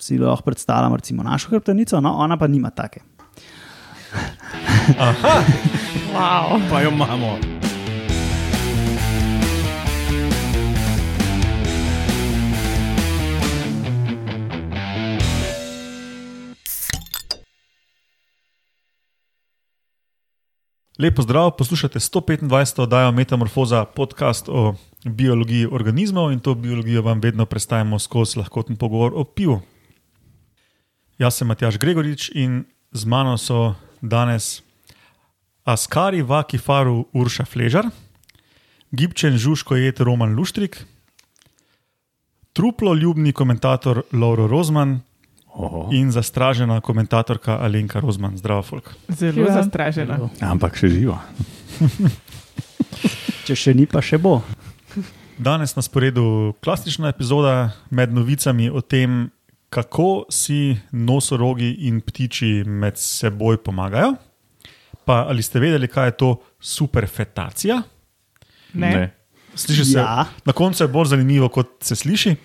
si lahko predstavljam, recimo našo hrbtenico, no, ona pa nima take. Aha, Wow. pa jo imamo. Lepo zdrav, poslušate 125. oddajo Metamorfoza, podcast o biologiji organizmov in to biologijo vam vedno predstavimo skozi lahkoten pogovor o pivu. Jaz sem Matjaš Gregorič in z mano so danes Askari Vaki Faru Urša Fležar, Gibčen Žužko Jet Roman Luštrik, truplo ljubni komentator Lauro Rozman Oho. in zastražena komentatorka Alenka Rozman. Zdravo, folk. Zelo Ja. zastražena. Ampak še živo. Če še ni, pa še bo. Danes na sporedu klasična epizoda med novicami o tem, kako si nosorogi in ptiči med seboj pomagajo. Pa ali ste vedeli, kaj je to superfetacija? Ne? Sliši se, Ja. Na koncu je bolj zanimivo, kot se sliši.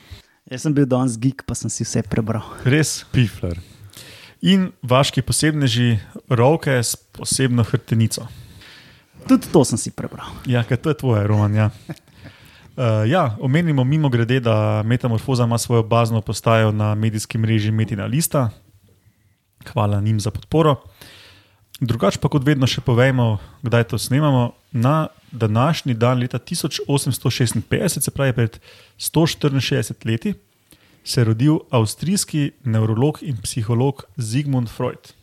Jaz sem bil danes geek, pa sem si vse prebral. Res. Pifler. In vaški posebneži, roke s posebno hrbtenico. Tudi to sem si prebral. Ja, ker to je tvoje, Roman. Ja. Uh, ja, omenimo mimo grede, da Metamorfoza ima svojo bazno postajo na medijskem mreži Metina Lista. Hvala njim za podporo. Drugače pa kot vedno še povejmo, kdaj to snemamo. Na današnji dan leta 1856, se pravi pred 164 leti, se je rodil avstrijski nevrolog in psiholog Zigmund Freud.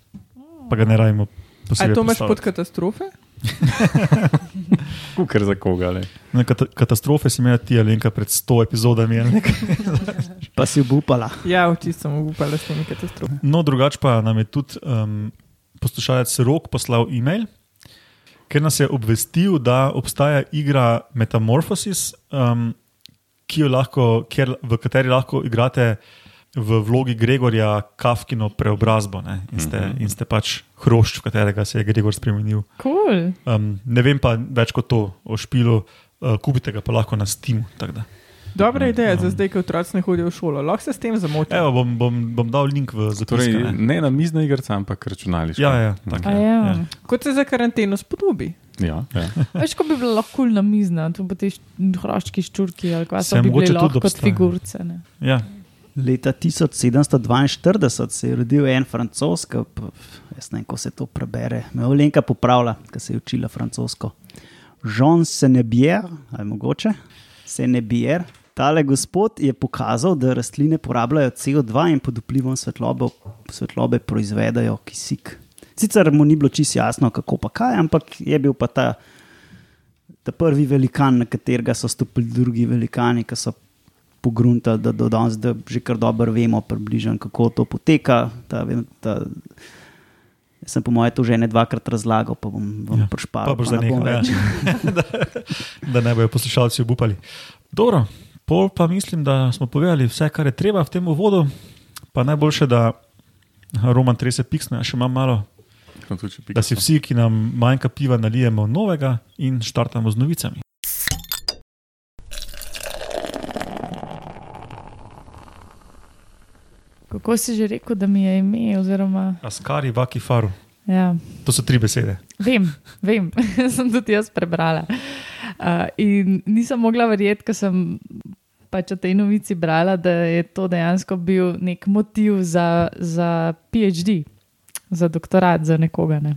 Pa ga ne rajmo posebej. to imaš predstavljati. pod katastrofe? Kukar za koga. Le. Ne, kata katastrofe si imel ti, Alenka, pred 100 epizodami. ali. Pa si obupala. Ja, oči sem upala s temi katastrofami. No, drugače pa nam je tudi um, poslušalec Rok poslal e-mail, ker nas je obvestil, da obstaja igra Metamorphosis, um, ki jo lahko, kjer, v kateri lahko igrate v vlogi Gregorja Kafkino preobrazbo ne? in ste, in ste pač hrošč, v katerega se je Gregor spremenil. Cool. Um, ne vem pa več kot to o špilu, uh, kupite ga pa lahko na Steamu. Dobra ideja za zdaj, ko otroci ne hodijo v šolo. Lahko se s tem zamotijo. Evo, bom, bom, bom dal link v zapiske. Torej, ne. ne na mizna igrca, ampak računalniška. Ja, ja, tako A je. ja. Ja. Kot se za karanteno spodobi. ja, ja. Veš, ko bi bilo lahko na mizna, tu pa ti hroščki ščurki ali kaj Se so bi mogoče bili tudi lahko kot figurce. Ne? Ja. Leta 1742 se je rodil en francoz, ki jaz ne vem, kako se to prebere. Me je Lenka popravila, ker se je učila francosko. Jean Senebier, ali mogoče Senebier. Tale gospod je pokazal, da rastline porabljajo CO2 in pod vplivom svetlobe, svetlobe proizvedajo kisik. Sicer mu ni bilo čisto jasno, kako pa kaj, ampak je bil pa ta, ta prvi velikan, na katerega so stopili drugi velikani, ki so pogruntali, da do danes da že kar dobro vemo, približno kako to poteka. Ta, vem, ta, jaz sem po mojem to že ne dvakrat razlagal, pa bom vam Ja, ja, prišpal. pa boš zanehal, ja. da, da ne bojo poslušalci obupali. Dobro, pol pa mislim, da smo povedali vse, kar je treba v tem uvodu. Pa najboljše, da Roman trese piksne, a še imam malo, da si vsi, ki nam manjka piva, nalijemo novega in štartamo z novicami. Kako si že rekel, da mi je ime? Oziroma, Askari, vaki, faru. ja, To so tri besede. vem, vem, sem tudi jaz prebrala. Uh, in nisem mogla verjeti, ker sem pač o tej novici brala, da je to dejansko bil nek motiv za, za PhD, za doktorat za nekoga. Ne.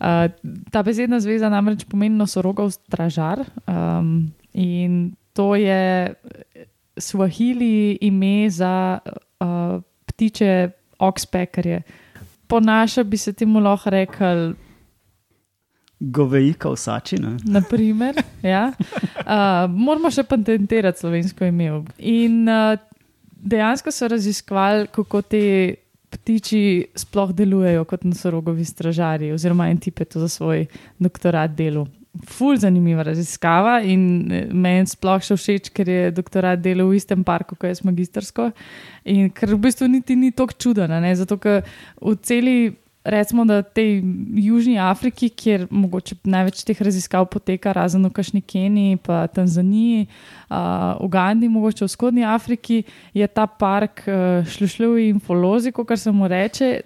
Uh, ta besedna zveza namreč pomeni nosorogov stražar um, in to je svahili ime za uh, ptiče oxpeckerje. Po naše bi se temu lahko rekel, Govejika vsači. Ne? naprimer. Ja. Uh, moramo še patentirati slovensko ime. In uh, dejansko so raziskovali, kako te ptiči sploh delujejo kot nosorogovi stražarji, oziroma en tip je to za svoj doktorat delo. Ful zanimiva raziskava in eh, meni sploh še všeč, ker je doktorat delal v istem parku, kot jaz magistrsko. In ker v bistvu niti ni tako čudno, zato ker v celi recimo, da v tej Južni Afriki, kjer mogoče največ teh raziskav poteka, razen v Kašni Keniji, pa Tanzaniji, uh, Ugandi, mogoče v vzhodnji Afriki, je ta park uh, šlušljiv in folozi, kot se mu reče.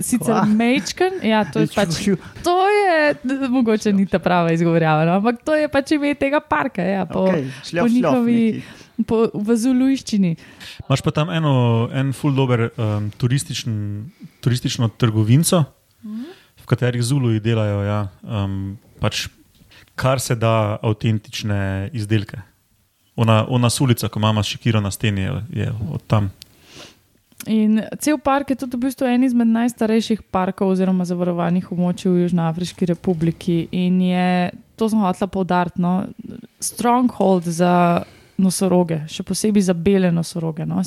Sicer mečken, ja, to je pač. To je, mogoče ni ta prava izgovorjava, no, ampak to je pač ime tega parka. Ja, po, Okay, šljaf, po šljaf njihovi- neki. po, v Zulujščini. Imáš pa tam eno, en full dober um, turističen, turistično trgovinco, v katerih Zuluji delajo ja, um, pač kar se da avtentične izdelke. Ona, ona sulica, ko imamo šikiro na steni, je, je od tam. In cel park je tudi v bistvu en izmed najstarejših parkov oziroma zavarovanih območij v Južnoafriški republiki. In je, to smo hotela poudariti, no, stronghold za nosoroge, še posebej za bele nosoroge. No.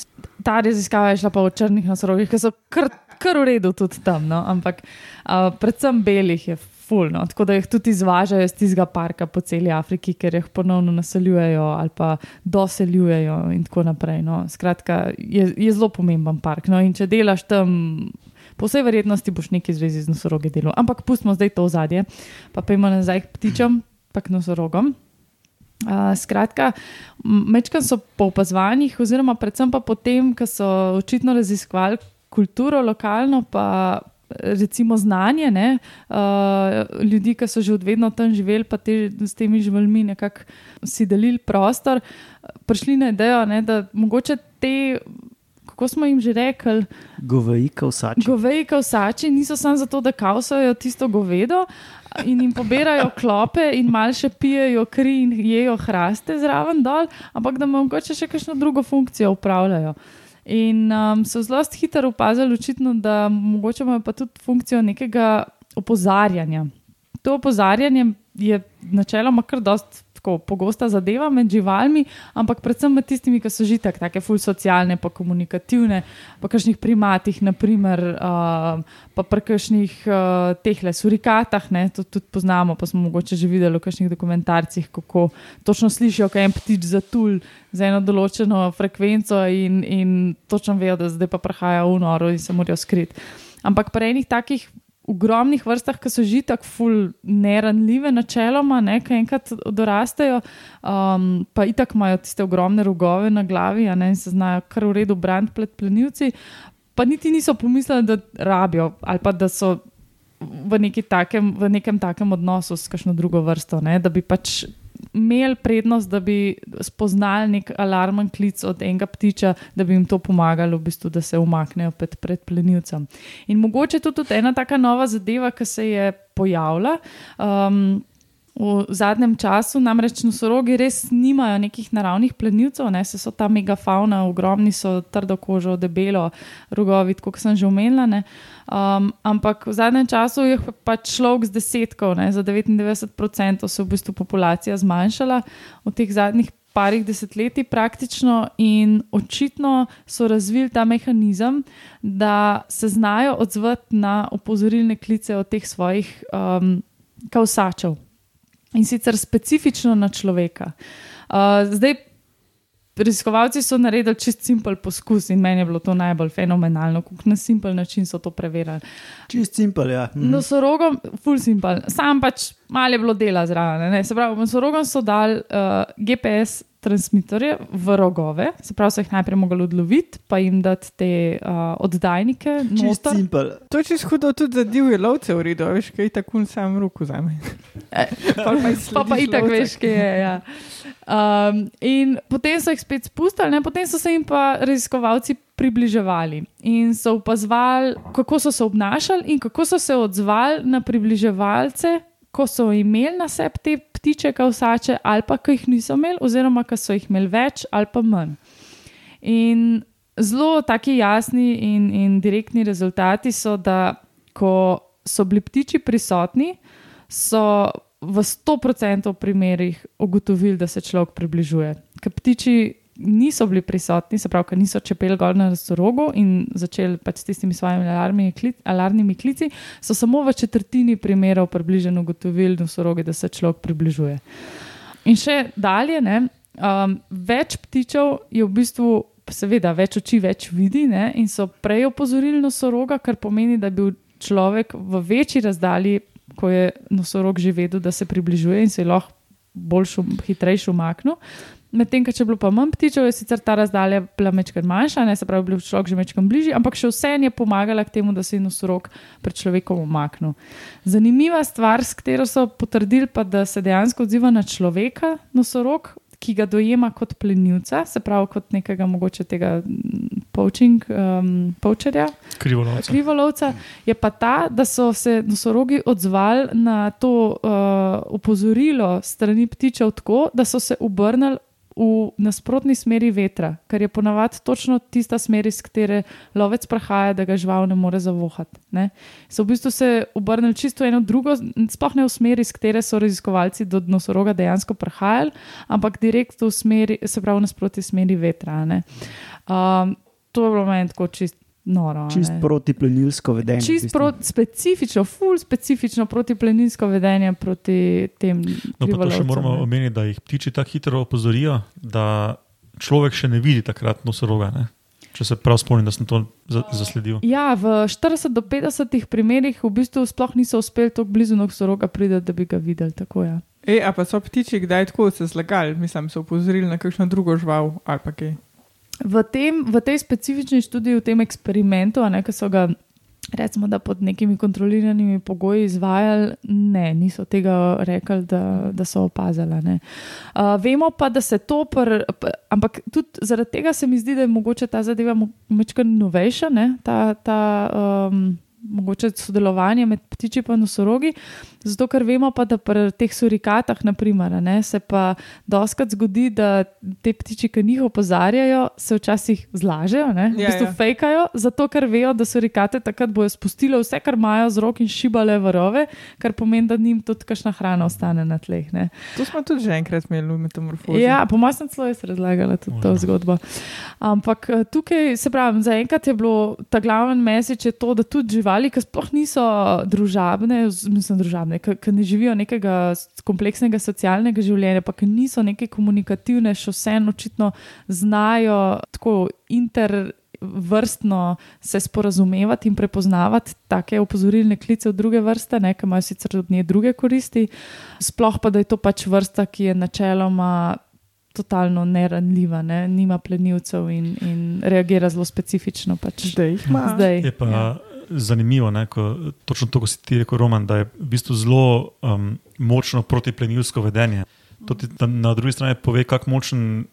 Ta raziskava je šla pa o črnih nosorogih, ki so kar, kar v redu tudi tam, no. ampak uh, predvsem belih je. Ful, no. Tako da jih tudi izvažajo iz tistega parka po celi Afriki, ker jih ponovno naseljujejo ali pa doseljujejo, in tako naprej. No. Skratka, je, je zelo pomemben park. No. In če delaš tam, po vsej verjetnosti boš nekaj v zvezi z nosorogi delal. Ampak pustimo zdaj to v zadje, pa pojmo nazaj k ptičem, pa k nosorogom. Uh, skratka, mečkam so po opazovanjih, oziroma predvsem pa potem, ko so očitno raziskovali kulturo lokalno, pa recimo znanje ne, uh, ljudi, ki so že od vedno tam živeli, pa te, s temi živalmi nekako si delili prostor, prišli na idejo, ne, da mogoče te, kako smo jim že rekli, Goveji, kavsači. Goveji kavsači niso samo zato, da kausajo tisto govedo in jim pobirajo klope in malo še pijejo kri in jejo hraste zraven dol, ampak da mogoče še kakšno drugo funkcijo upravljajo. In um, so zelo hitro opazili, očitno, da mogoče imajo pa tudi funkcijo nekega opozarjanja. To opozarjanje je načeloma kar dost tako pogosta zadeva med živalmi, ampak predvsem med tistimi, ki so že tako, ful socialne, pa komunikativne, pa kakšnih primatih, naprimer, uh, pa pri kakšnih uh, tehle surikatah, ne, to tudi poznamo, pa smo mogoče že videli v kakšnih dokumentarcih, kako točno slišijo, kaj en ptič zatul za eno določeno frekvenco in, in točno vejo, da zdaj pa prihaja v noro in se morajo skriti. Ampak pri enih takih ogromnih vrstah, ki so že tako ful neranljive, načeloma, ne, ki enkrat dorastejo, um, pa itak imajo tiste ogromne rogove na glavi ne, in se znajo kar v redu braniti pred plenilci, pa niti niso pomislili, da rabijo ali pa da so. V, takem, v nekem takem odnosu s kakšno drugo vrsto, ne? da bi pač imeli prednost, da bi spoznali nek alarmen klic od enega ptiča, da bi jim to pomagalo, v bistvu, da se umaknejo pred, plenilcem. In mogoče to tudi ena taka nova zadeva, ki se je pojavila. Um, V zadnjem času namreč nosorogi res nimajo nekih naravnih plenilcev, ne se so ta megafauna, ogromni so, trdo kožo, debelo, rogovi, kot sem že omenila. ne. Um, ampak v zadnjem času je pač človek z desetkov, ne, za 99% se je v bistvu populacija zmanjšala v teh zadnjih parih desetletij praktično in očitno so razvili ta mehanizem, da se znajo odzvati na opozorilne klice od teh svojih um, kausačev in sicer specifično na človeka. Uh, zdaj, raziskovalci so naredili čist simpel poskus in meni je bilo to najbolj fenomenalno, kako na simpel način so to preverili. Čist simpel, ja. Mhm. No, so rogom, full simpel, sam pač malo je bilo dela zraven. ne. Se pravi, so rogom so dali uh, GPS. Transmitorje v rogove, se pravi, so jih najprej mogli odloviti, pa jim dati te uh, oddajnike. Čist noter. simpel. To je čisto hudo tudi za divje lovce v redu, veš, kaj tako sam ruku zame. Pa pa, pa, pa itak veš, kaj je. Ja. Um, in potem so jih spet spustili, ne? potem so se jim pa raziskovalci približevali in so opazovali, kako so se obnašali in kako so se odzvali na približevalce, ko so imeli na sebi te ptiče, kausače, ali pa ki jih niso imeli, oziroma ki so jih imeli več ali pa manj. In zelo taki jasni in, in direktni rezultati so, da ko so bili ptiči prisotni, so v 100% primerih ugotovili, da se človek približuje. Ker ptiči niso bili prisotni, se pravi, ker niso čepeli gor na sorogu in začeli pač s tistimi svojimi alarmnimi, klic, alarmnimi klici, so samo v četrtini primerov približeno ugotovili na sorogi, da se človek približuje. In še dalje, ne, um, več ptičev je v bistvu. Seveda, več oči več vidi, ne? in so prej opozorili nosoroga, kar pomeni, da je bil človek v večji razdalji, ko je nosorog že vedel, da se približuje in se je lahko bolj šum, hitrejši umaknil. Medtem, če je bilo pa manj ptičev, je sicer ta razdalja bila mečkar manjša, ne se pravi, bil človek že mečkar bližji, ampak še vseeno je pomagala k temu, da se je nosorog pred človekom umaknil. Zanimiva stvar, s katero so potrdili, pa da se dejansko odziva na človeka nosorog, ki ga dojema kot plenilca, se pravi kot nekega mogoče tega mm, poaching, um, poacherja, Krivolovca. krivolovca, je pa ta, da so se nosorogi odzvali na to uh, opozorilo strani ptičev tako, da so se obrnili v nasprotni smeri vetra, kar je ponavadi točno tista smer, iz katere lovec prahaja, da ga žival ne more zavohati. Ne? So v bistvu se obrnili čisto eno drugo, sploh ne v smeri, iz katere so raziskovalci do nosoroga dejansko prahajali, ampak direkt v smeri, se pravi nasprotni smeri vetra. ne. Um, to je bilo meni tako čist noro. a Čist ne. protiplenilsko vedenje. v Čist bistvu. proti, specifično, full specifično protipleninsko vedenje proti tem. No, pa to še moramo ne. omeniti, da jih ptiči tako hitro opozorijo, da človek še ne vidi takrat nosoroga. Ne? Če se prav spomnim, da sem to za, zasledil. Ja, v 40 do 50 primerih v bistvu sploh niso uspeli tako blizu nosoroga priti, da bi ga videli. Tako, ja. E, a pa so ptiči kdaj tako se zlagali, mislim, so upozorili na kakšno drugo žival ali pa kaj. V, tem, v tej specifični študiji, v tem eksperimentu, ne, ki so ga. Recimo, da pod nekimi kontroliranimi pogoji izvajali, ne, niso tega rekli, da, da so opazili. Uh, vemo pa, da se to, pr, ampak tudi zaradi tega se mi zdi, da je mogoče ta zadeva nekaj novejša, ne, ta, ta um, mogoče sodelovanje med ptiči in nosorogi. Zato, ker vemo pa, da pri teh surikatah, naprimer, a ne, se pa doskrat zgodi, da te ptiči, ki njih opozarjajo, se včasih zlažejo, ne, v Ja, bistvu ja. fejkajo, zato ker vejo, da surikate takrat bojo spustile vse, kar imajo z rok in šibale v rove, kar pomeni, da njim tudi kakšna hrana ostane na tleh. Ne. To smo tudi že enkrat imeli v metamorfozi. Ja, po mojem sem celo jaz razlagala tudi to zgodbo. Ampak eh, tukaj, se pravi, zaenkrat je bilo ta glavni mesič to, da tudi živali, ki sploh niso družabne, mislim, družabne, ki, ne živijo nekega kompleksnega socialnega življenja, pa ki niso neke komunikativne, še vseeno očitno znajo tako intervrstno se sporazumevati in prepoznavati take opozorilne klice v druge vrste, ne, ki imajo sicer od nje druge koristi. Sploh pa, da je to pač vrsta, ki je načeloma totalno neranljiva, ne? nima plenilcev in, in reagira zelo specifično. Pač. Zdaj jih ima. Zdaj. Je pa ja. Zanimivo, ne, ko, točno to, ko si ti rekel, Roman, da je v bistvu zelo um, močno protiplenilsko vedenje. To ti na, na drugi strani pove, kako močen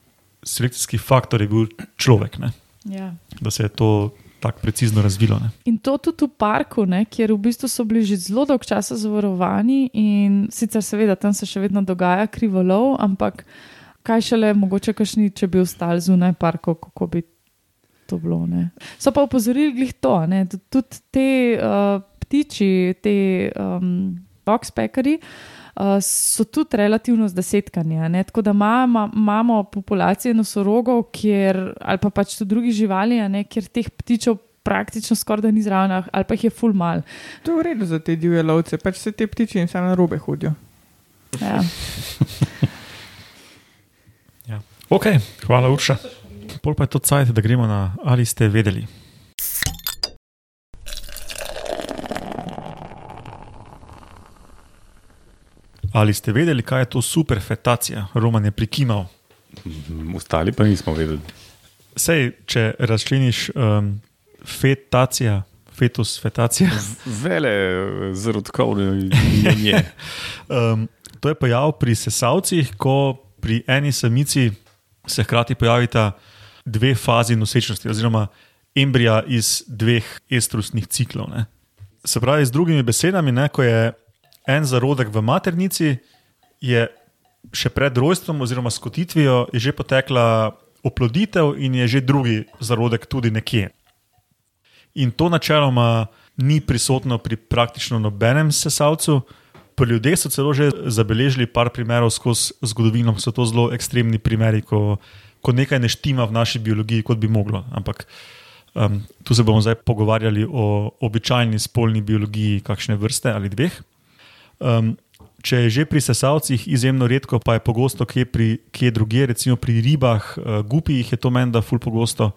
selekcijski faktor je bil človek, ne, Ja. da se je to tako precizno razvilo. Ne. In to tudi v parku, ne, kjer v bistvu so bili že zelo dolgo časa zavarovani, in sicer, seveda, tam se še vedno dogaja krivolov, ampak kaj šele, mogoče kašni, če bi ostali zunaj parkov, kako bi to bilo. Ne. So pa opozorili glih to, ne, da tudi te uh, ptiči, te um, boxpekari. Uh, so tudi relativno zdesetkani. a ne. Tako da imamo, imamo populacije nosorogov, kjer, ali pa pač tudi drugih živali, a ne, kjer teh ptičev praktično skoraj da ni zraven, ali pa jih je full mal. To je v redu za te divje lovce, pač se te ptiči jim samo na robe hodijo. Ja. Ja. Ok, hvala, Urša. Pol pa je to cajt, da gremo na ali ste vedeli. Ali ste vedeli, kaj je to superfetacija? Roman je prikimal. Mm, Ostali pa nismo vedeli. Sej, če razčleniš um, fetacija, fetus, fetacija, Vele, zarodkovne je. um, to je pojav pri sesalcih, ko pri eni samici se hkrati pojavita dve fazi nosečnosti, oziroma embrija iz dveh estrusnih ciklov. Ne. Se pravi, z drugimi besedami, ne, ko je en zarodek v maternici, je še pred rojstvom oziroma skotitvijo že potekla oploditev in je že drugi zarodek tudi nekje. In to načeloma ni prisotno pri praktično nobenem sesalcu. Pri ljudeh so celo že zabeležili par primerov skozi zgodovino, so to zelo ekstremni primeri, ko, ko nekaj ne štima v naši biologiji, kot bi moglo. Ampak um, tu se bomo zdaj pogovarjali o običajni spolni biologiji, kakšne vrste ali dveh. Um, če je že pri sesalcih izjemno redko, pa je pogosto kje, pri, kje drugje, recimo pri ribah, uh, gupijih je to meni, da ful pogosto,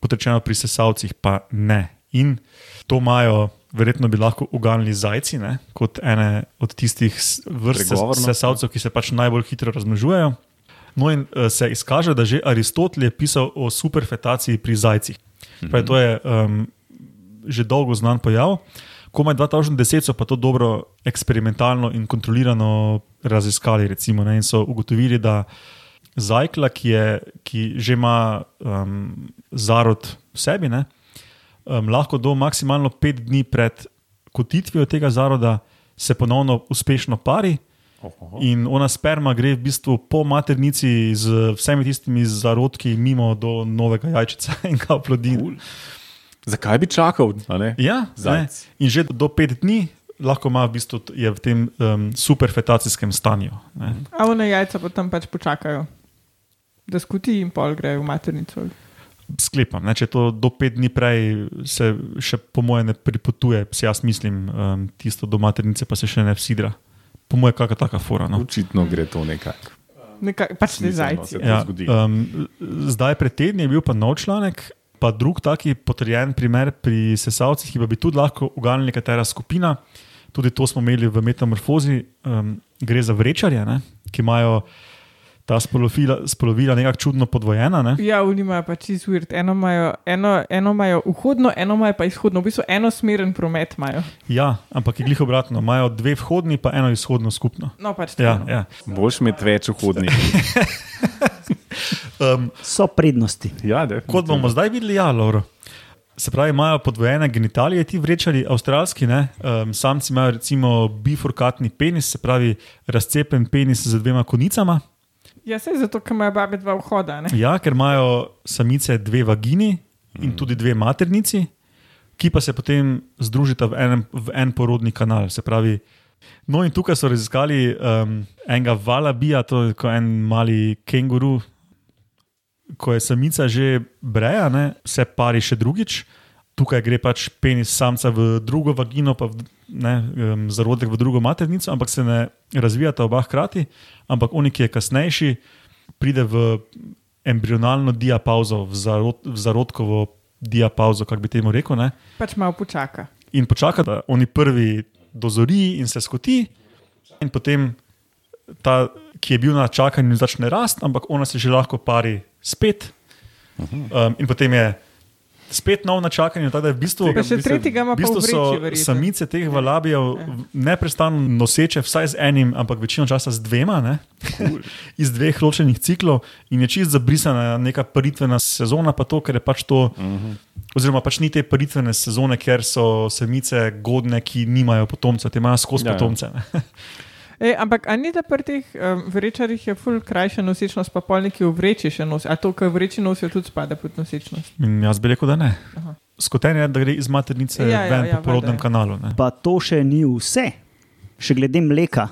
kot rečeno, pri sesalcih pa ne. In to imajo verjetno bi lahko uganili zajci, ne? kot ene od tistih vrst sesalcev, ki se pač najbolj hitro razmnožujejo. No, in uh, se izkaže, da že Aristotel je pisal o superfetaciji pri zajcih. Pravi, to je um, že dolgo znan pojav. Komaj 2010 so pa to dobro eksperimentalno in kontrolirano raziskali. Recimo, ne, in so ugotovili, da zajkla, ki, je, ki že ima um, zarod v sebi, ne, um, lahko do maksimalno pet dni pred kotitvijo tega zaroda se ponovno uspešno pari. In ona sperma gre v bistvu po maternici z vsemi tistimi zarodki mimo do novega jajčica in ga oplodi. Cool. Zakaj bi čakal? a ne? Ja, ne, Zajec. in že do pet dni lahko ima v bistvu je v tem um, superfetacijskem stanju. Ne. A one jajca potem pač počakajo, da skuti in pol grejo v maternico. Sklepam, ne, če to do pet dni prej se še po mojem ne pripotuje, si jaz mislim, um, tisto do maternice pa se še ne vsidra. Po mojem, kakšna taka fora. No. Očitno gre to nekako. Nekaj, pač zajci. to Ja, um, zdaj, pred tedni je bil pa nov članek, pa drug taki potrjen primer pri sesalcih, ki pa bi tudi lahko uganili nekatera skupina. Tudi to smo imeli v metamorfozi. Um, gre za vrečarje, ne, ki imajo ta spolovila, spolovila nekako čudno podvojena. Ne. Ja, oni imajo pač weird. Eno imajo, eno, eno imajo vhodno, eno imajo pa izhodno. V bistvu enosmeren promet imajo. Ja, ampak je glih obratno. Imajo dve vhodni, pa eno izhodno skupno. No, pač. Ja, no. ja. Boš imeti več vhodnih. Um, So prednosti. ja, Kot bomo zdaj videli, ja, Lauro. Se pravi, imajo podvojene genitalije, ti vrečari, avstralski, ne? um, samci imajo recimo bifurkatni penis, se pravi razcepen penis z dvema konicama. Ja, sej zato, ker imajo babe dva vhoda. Ne? Ja, ker imajo samice dve vagini in tudi dve maternici, ki pa se potem združita v, enem, v en porodni kanal. Se pravi, no in tukaj so raziskali um, enega valabija, to je kot en mali kenguru. Ko je samica že breja, ne, se pari še drugič. Tukaj gre pač penis samca v drugo vagino, pa v, ne, um, zarodek v drugo maternico, ampak se ne razvijata oba hkrati. Ampak oni, ki je kasnejši, pride v embrionalno diapauzo, v, zarod, v zarodkovo diapauzo, kako bi temu rekel. Ne? Pač malo počaka. In počaka, da oni prvi dozori in se skoti, in potem ta, ki je bil na čakanju, začne rasti, ampak ona se že lahko pari spet. Um, in potem je spet nov na čakanju, tako da je v bistvu. Pa še tretjega ima V bistvu vreči, so verjetno. samice teh valabijev neprestano noseče, vsaj z enim, ampak večino časa z dvema, ne? iz dveh ločenih ciklov, in je čist zabrisana neka paritvena sezona, pa to, ker je pač to. Oziroma, pač ni te paritvene sezone, ker so samice godne, ki nimajo potomcev, te imajo skozi Ja, ja. potomce. Ne? E, ampak ni da pri teh um, vrečarjih je ful krajša nosečnost, pa polniki v vreči še nosijo? A to, kar vreči nosijo, tudi spada pod nosečnost? In jaz bi rekel, da ne. Aha. Skotenje je, da gre iz maternice Ja, ja, ven ja, po porodnem ja. kanalu. Ne? Pa to še ni vse, še glede mleka.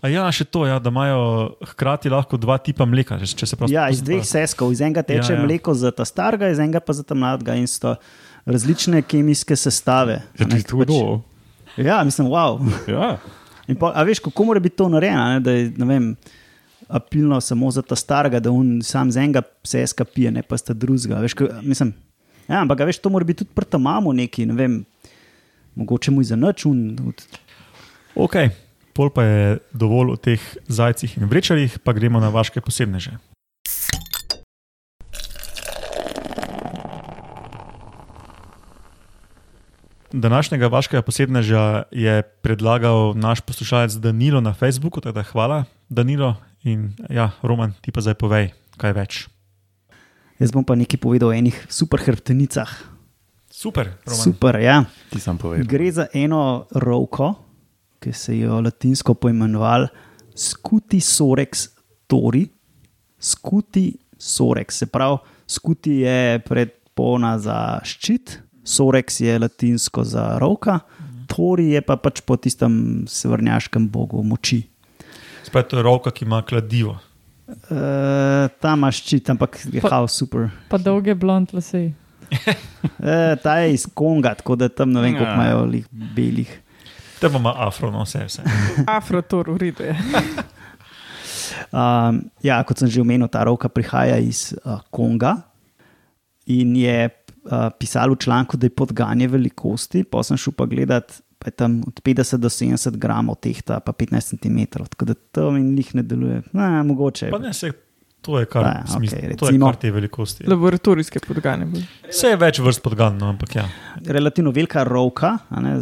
A ja, še to, ja, da imajo hkrati lahko dva tipa mleka. Če če se prav Ja, iz dveh spomnim. seskov, iz enega teče Ja, ja, ja. ja. mleko za ta starega, iz enega pa za ta mladega in sta različne kemijske sestave. Ja, A ne, ti to kdo? Ja, mislim, wow. Ja. In pol, a veš, kako mora biti to narejeno, ne? da je ne vem, apilno samo za ta starega, da on sam z enega seska pije, ne pa sta drugega. Ja, ampak veš, to mora biti tudi prta mamu neki, ne vem, mogoče mu je za noč Ok, pol pa je dovolj o teh zajcih in vrečarjih, pa gremo na vaše posebneže. Današnjega vašega posebneža je predlagal naš poslušalec Danilo na Facebooku, tako da hvala Danilo in ja, Roman, ti pa zdaj povej, kaj več. jaz bom pa nekaj povedal o enih super hrbtenicah. Super, Roman. Super, ja. Ti sem povedal. Gre za eno rovko, ki se jo latinsko poimenoval Scuti sorex tori. Scuti sorex, se pravi, skuti je predpona za ščit, sorex je latinsko za rovka, tori je pa pač po tistem severnjaškem bogu moči. Spet to je roka, ki ima kladivo. E, ta ima ščit, ampak je Pa- super. Pa dolge blond lase. E, ta je iz Konga, tako da tam ne vem, koliko Ja. imajo lih belih. Te pa ima afro, no vse. vse. Afrotor, v redu je. Um, ja, kot sem že omenil, ta roka prihaja iz uh, Konga in je uh, pisali v članku, da je podganje velikosti, pa sem šel pa gledat, pa je tam od 50 do 70 gramov tehta, pa 15 cm. Tako da to mi njih ne deluje. Ne, mogoče. Pa ne, se, to je kar, Pa, ja, smisl, okay, to je recimo- kar te velikosti. Laboratorijske podgane. Vse je več vrst podgan, no, ampak ja. Relativno velika roka, a ne,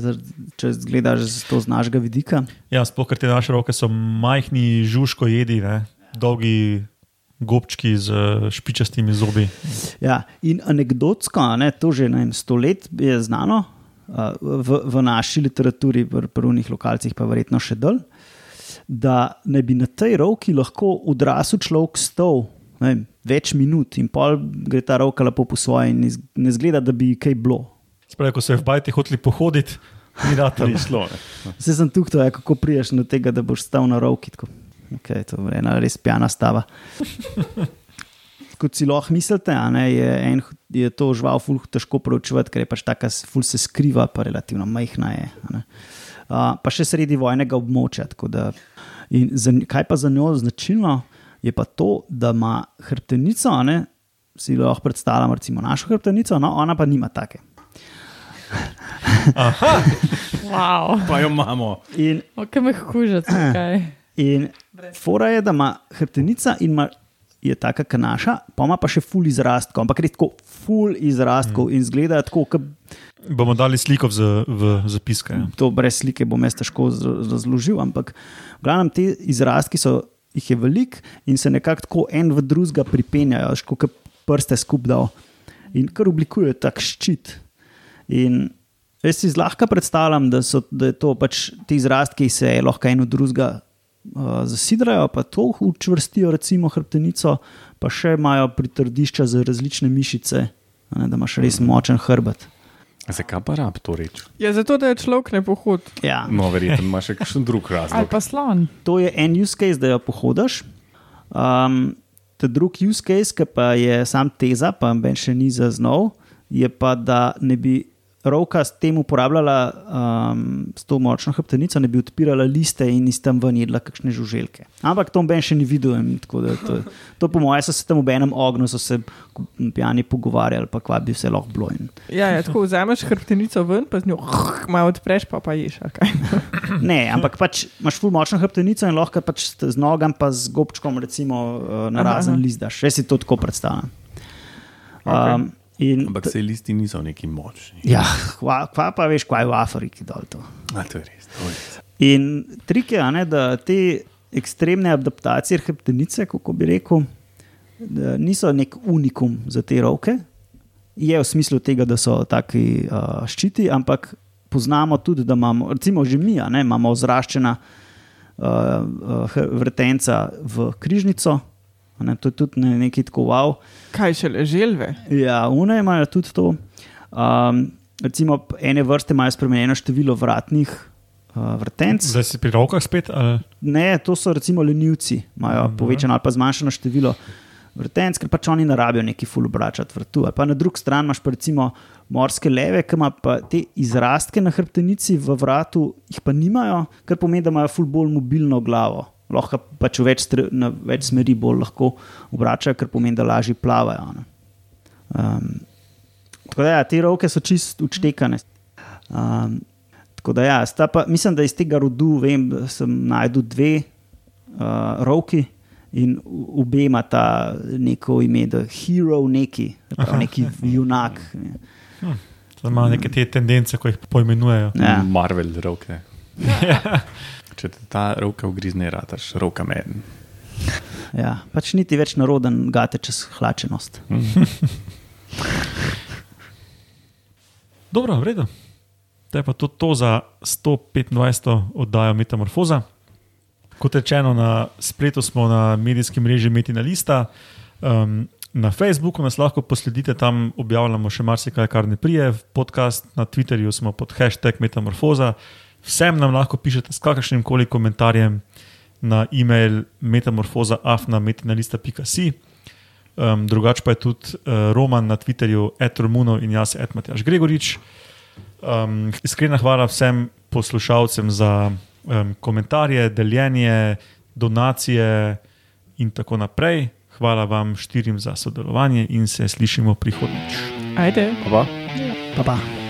če gledaš z to z našega vidika. Ja, sploh ker te naše roke so majhni, žužko jedi, ne? dolgi gobčki z eh, špičastimi zobi. Ja, in anegdotsko, a ne, to že ne vem, sto let je znano a, v, v naši literaturi, v prvih lokalcih, pa verjetno še dol, da ne bi na tej roki lahko odrasel človek stal ne vem, več minut in pol gre ta roka lepo po svoje in ne zgleda, da bi kaj bilo. Spravi, ko so v bajti hoteli pohoditi, ni rado. Ni šlo. Ne. Vse sem tukaj, ja, kako priješ do tega, da boš stal na roki. Tako. Okay, to je ena res pijana stava. Kot si lahko mislite, ne, je, en, je to žival ful težko proučevati, ker je pač taka, ful se skriva, pa relativno majhna je. a ne. Uh, pa še sredi vojnega območja. tako Da, in za, kaj pa za njo značilno, je pa to, da ima hrbtenico, a ne, si lahko predstavljamo, recimo našo hrbtenico, no, ona pa nima take. Wow. Pa jo imamo. In Kaj me kaj. In fora je, da ima hrbtenica in ima, je taka kanaša, pa ima pa še ful izrastkov, ampak res tako ful izrastkov mm. in zgleda tako, kot Bomo dali sliko v, v zapiske. Ja. to brez slike bom jaz težko razložil. Ampak, v glavnem, te izrastki so, jih je veliko in se nekako tako en v drugega pripenjajo, kot prste skupaj in kar oblikujejo tak ščit. In jaz si zlahka predstavljam, da so da je to pač ti izrastki, ki se lahko en v drugega uh, zasidrajo, pa to učvrstijo, recimo hrbtenico, pa še imajo pritrdišča za različne mišice, a ne, da imaš res močen hrbet. Zakaj pa rab to reči? Ja, zato da je človek ne pohod. Ja. No, verjetno ima še kakšen drug Ali razlog. pa slon. to je en use case, da jo pohodiš. Um, ta drugi use case, ki pa je sam teza, pa ben še ni zaznal, je pa, da ne bi roka s tem uporabljala, um, s to močno hrbtenico, ne bi odpirala liste in iz tam ven jedla kakšne žuželke. Ampak to ben še ni videl. in da To, to po mojem so se tam v enem ognju, se pijani pogovarjali, pa kva bi vse lahko bilo. In Ja, ja, tako vzameš hrbtenico ven, pa z njo malo odpreš, pa pa ješ. Ne, ampak pač imaš ful močno hrbtenico in lahko pač z nogam pa z gobčkom recimo, eh, na razen aha. lizdaš. Jaz si to tako predstavljam. Um, in, Ampak se listi niso neki močni. ja, kva, kva pa veš, kaj je v Afriki dol to. A, to je res. To je res. In trik je, ne, da te ekstremne adaptacije hrbtenice, kako bi rekel, niso nek unikum za te roke. Je v smislu tega, da so taki uh, ščiti, ampak poznamo tudi, da imamo, recimo že mi, ne, imamo ozraščena uh, uh, vrtenca v križnico. Ne, to je tudi ne, nekaj tako wow. Kaj šele želve? Ja, une imajo tudi to. Um, recimo, ene vrste imajo spremenjeno število vratnih uh, vrtenc. Zdaj si pri rokah spet. Ali? Ne, to so recimo lenivci, imajo Dobro. povečano ali pa zmanjšano število vrtenc, ker pač oni ne rabijo neki ful obračati vrtu. Ali pa na drugi strani imaš pa recimo morske leve, ki ima pa te izrastke na hrbtenici v vratu, jih pa nimajo, kar pomeni, da imajo ful bolj mobilno glavo. Lahko pač več, na več smeri bolj lahko obračajo, kar pomeni, da lažje plavajo. ne. Um, tako da ja, te roke so čist učtekane. Um, tako da ja, sta pa, mislim, da iz tega rodu vem, da sem najdel dve uh, roki in u- obe ima ta neko ime, da hero neki, se pravi neki junak. ne. To ima neke te tendence, ko jih poimenujejo. Ja. Marvel roke. Če te ta roka ugrizne, rataš roka meden. Ja, pač niti več naroden gate čez hlačenost. Dobro, v redu. To je pa to, to za 125. oddajo Metamorfoza. Kot rečeno, na spletu smo na medijskem mreži Metina Lista. Um, na Facebooku nas lahko posledite, tam objavljamo še marsikaj, kar ne prije. Podcast na Twitterju smo pod hashtag Metamorfoza. Vsem nam lahko pišete s kakršnim koli komentarjem na e-mail metamorfoza.afna.metinalista.si. Um, drugače pa je tudi uh, Roman na Twitterju, etrumuno in jaz, etmatjaš Gregorič. Um, iskrena hvala vsem poslušalcem za um, komentarje, deljenje, donacije in tako naprej. Hvala vam štirim za sodelovanje in se slišimo prihodnjič. Ajde. Pa pa. Pa pa.